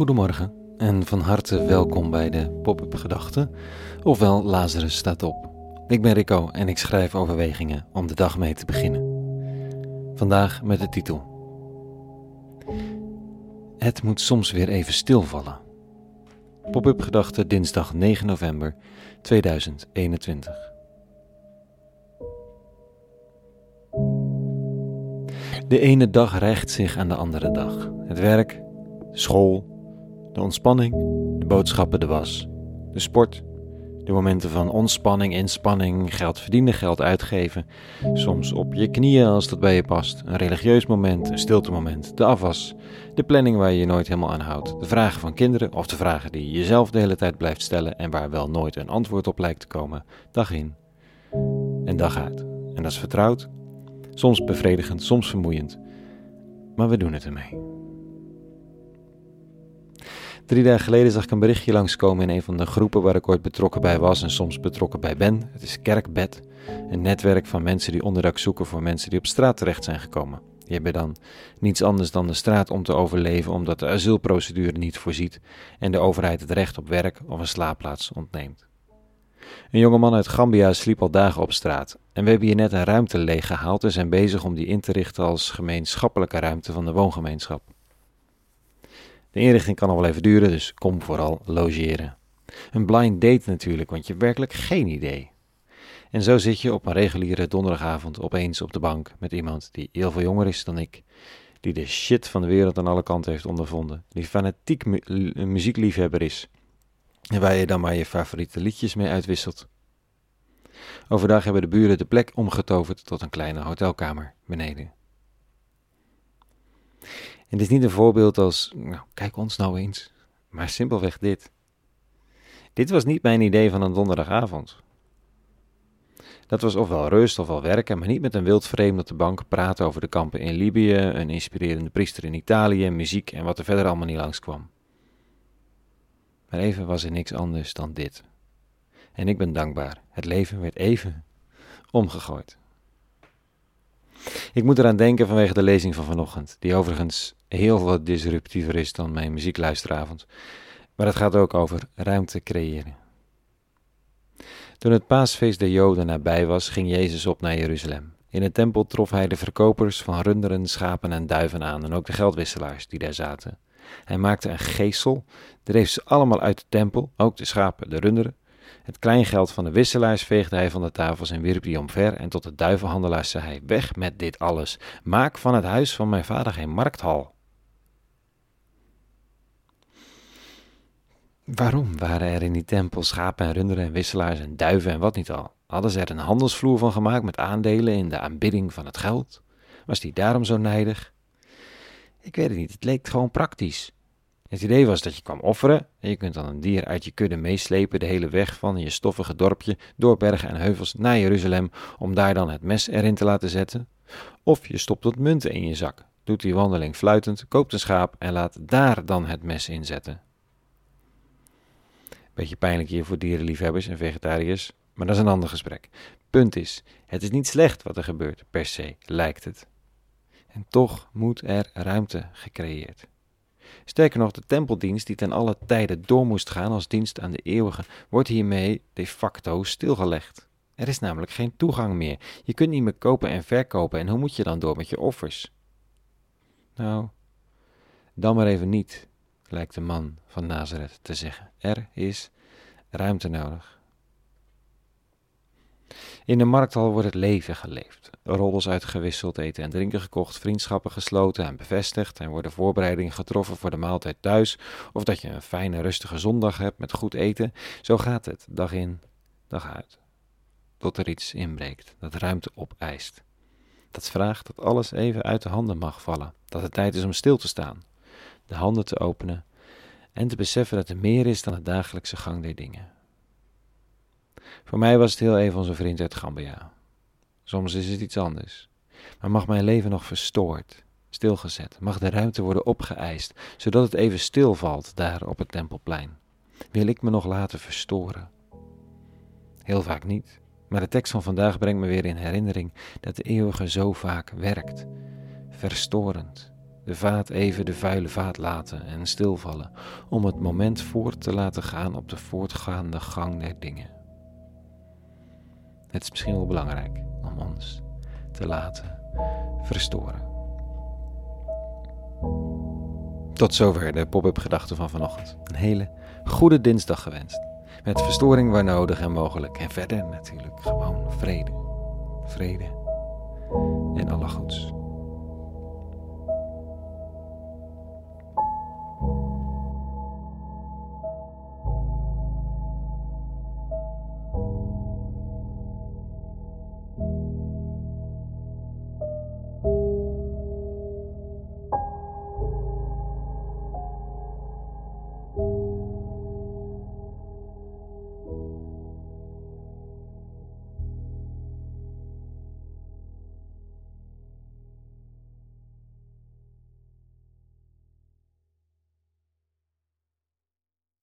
Goedemorgen en van harte welkom bij de Pop-up Gedachten, ofwel Lazarus staat op. Ik ben Rico en ik schrijf overwegingen om de dag mee te beginnen. Vandaag met de titel: Het moet soms weer even stilvallen. Pop-up Gedachten dinsdag 9 november 2021. De ene dag rijgt zich aan de andere dag. Het werk, school, de ontspanning, de boodschappen, de was, de sport, de momenten van ontspanning, inspanning, geld verdienen, geld uitgeven, soms op je knieën als dat bij je past, een religieus moment, een stilte moment, de afwas, de planning waar je je nooit helemaal aan houdt, de vragen van kinderen of de vragen die je jezelf de hele tijd blijft stellen en waar wel nooit een antwoord op lijkt te komen, dag in en dag uit. En dat is vertrouwd, soms bevredigend, soms vermoeiend, maar we doen het ermee. Drie dagen geleden zag ik een berichtje langskomen in een van de groepen waar ik ooit betrokken bij was en soms betrokken bij ben. Het is Kerkbed, een netwerk van mensen die onderdak zoeken voor mensen die op straat terecht zijn gekomen. Die hebben dan niets anders dan de straat om te overleven omdat de asielprocedure niet voorziet en de overheid het recht op werk of een slaapplaats ontneemt. Een jongeman uit Gambia sliep al dagen op straat en we hebben hier net een ruimte leeggehaald en zijn bezig om die in te richten als gemeenschappelijke ruimte van de woongemeenschap. De inrichting kan nog wel even duren, dus kom vooral logeren. Een blind date natuurlijk, want je hebt werkelijk geen idee. En zo zit je op een reguliere donderdagavond opeens op de bank met iemand die heel veel jonger is dan ik, die de shit van de wereld aan alle kanten heeft ondervonden, die fanatiek mu muziekliefhebber is en waar je dan maar je favoriete liedjes mee uitwisselt. Overdag hebben de buren de plek omgetoverd tot een kleine hotelkamer beneden. Dit is niet een voorbeeld als, nou, kijk ons nou eens, maar simpelweg dit. Dit was niet mijn idee van een donderdagavond. Dat was ofwel rust ofwel werken, maar niet met een wild vreemd op de bank praten over de kampen in Libië, een inspirerende priester in Italië, muziek en wat er verder allemaal niet langskwam. Maar even was er niks anders dan dit. En ik ben dankbaar. Het leven werd even omgegooid. Ik moet eraan denken vanwege de lezing van vanochtend, die overigens heel wat disruptiever is dan mijn muziekluisteravond. Maar het gaat ook over ruimte creëren. Toen het paasfeest der Joden nabij was, ging Jezus op naar Jeruzalem. In de tempel trof hij de verkopers van runderen, schapen en duiven aan en ook de geldwisselaars die daar zaten. Hij maakte een geestel, dreef ze allemaal uit de tempel, ook de schapen, de runderen, het kleingeld van de wisselaars veegde hij van de tafels en wierp die omver. En tot de duivenhandelaars zei hij: Weg met dit alles. Maak van het huis van mijn vader geen markthal. Waarom waren er in die tempel schapen en runderen en wisselaars en duiven en wat niet al? Hadden ze er een handelsvloer van gemaakt met aandelen in de aanbidding van het geld? Was die daarom zo nijdig? Ik weet het niet, het leek gewoon praktisch. Het idee was dat je kwam offeren en je kunt dan een dier uit je kudde meeslepen de hele weg van je stoffige dorpje door bergen en heuvels naar Jeruzalem om daar dan het mes erin te laten zetten. Of je stopt wat munten in je zak, doet die wandeling fluitend, koopt een schaap en laat daar dan het mes in zetten. Beetje pijnlijk hier voor dierenliefhebbers en vegetariërs, maar dat is een ander gesprek. Punt is, het is niet slecht wat er gebeurt, per se, lijkt het. En toch moet er ruimte gecreëerd Sterker nog, de tempeldienst die ten alle tijden door moest gaan als dienst aan de eeuwige, wordt hiermee de facto stilgelegd. Er is namelijk geen toegang meer. Je kunt niet meer kopen en verkopen en hoe moet je dan door met je offers? Nou, dan maar even niet, lijkt de man van Nazareth te zeggen. Er is ruimte nodig. In de markthal wordt het leven geleefd. Roddels uitgewisseld, eten en drinken gekocht, vriendschappen gesloten en bevestigd en worden voorbereidingen getroffen voor de maaltijd thuis of dat je een fijne rustige zondag hebt met goed eten. Zo gaat het, dag in, dag uit. Tot er iets inbreekt, dat ruimte opeist. Dat vraagt dat alles even uit de handen mag vallen, dat het tijd is om stil te staan, de handen te openen en te beseffen dat er meer is dan de dagelijkse gang der dingen. Voor mij was het heel even onze vriend uit Gambia. Soms is het iets anders. Maar mag mijn leven nog verstoord, stilgezet, mag de ruimte worden opgeëist, zodat het even stilvalt daar op het tempelplein? Wil ik me nog laten verstoren? Heel vaak niet. Maar de tekst van vandaag brengt me weer in herinnering dat de eeuwige zo vaak werkt. Verstorend. De vaat even de vuile vaat laten en stilvallen, om het moment voort te laten gaan op de voortgaande gang der dingen. Het is misschien wel belangrijk ons te laten verstoren. Tot zover de pop-up gedachten van vanochtend. Een hele goede dinsdag gewenst. Met verstoring waar nodig en mogelijk. En verder natuurlijk gewoon vrede. Vrede en alle goeds.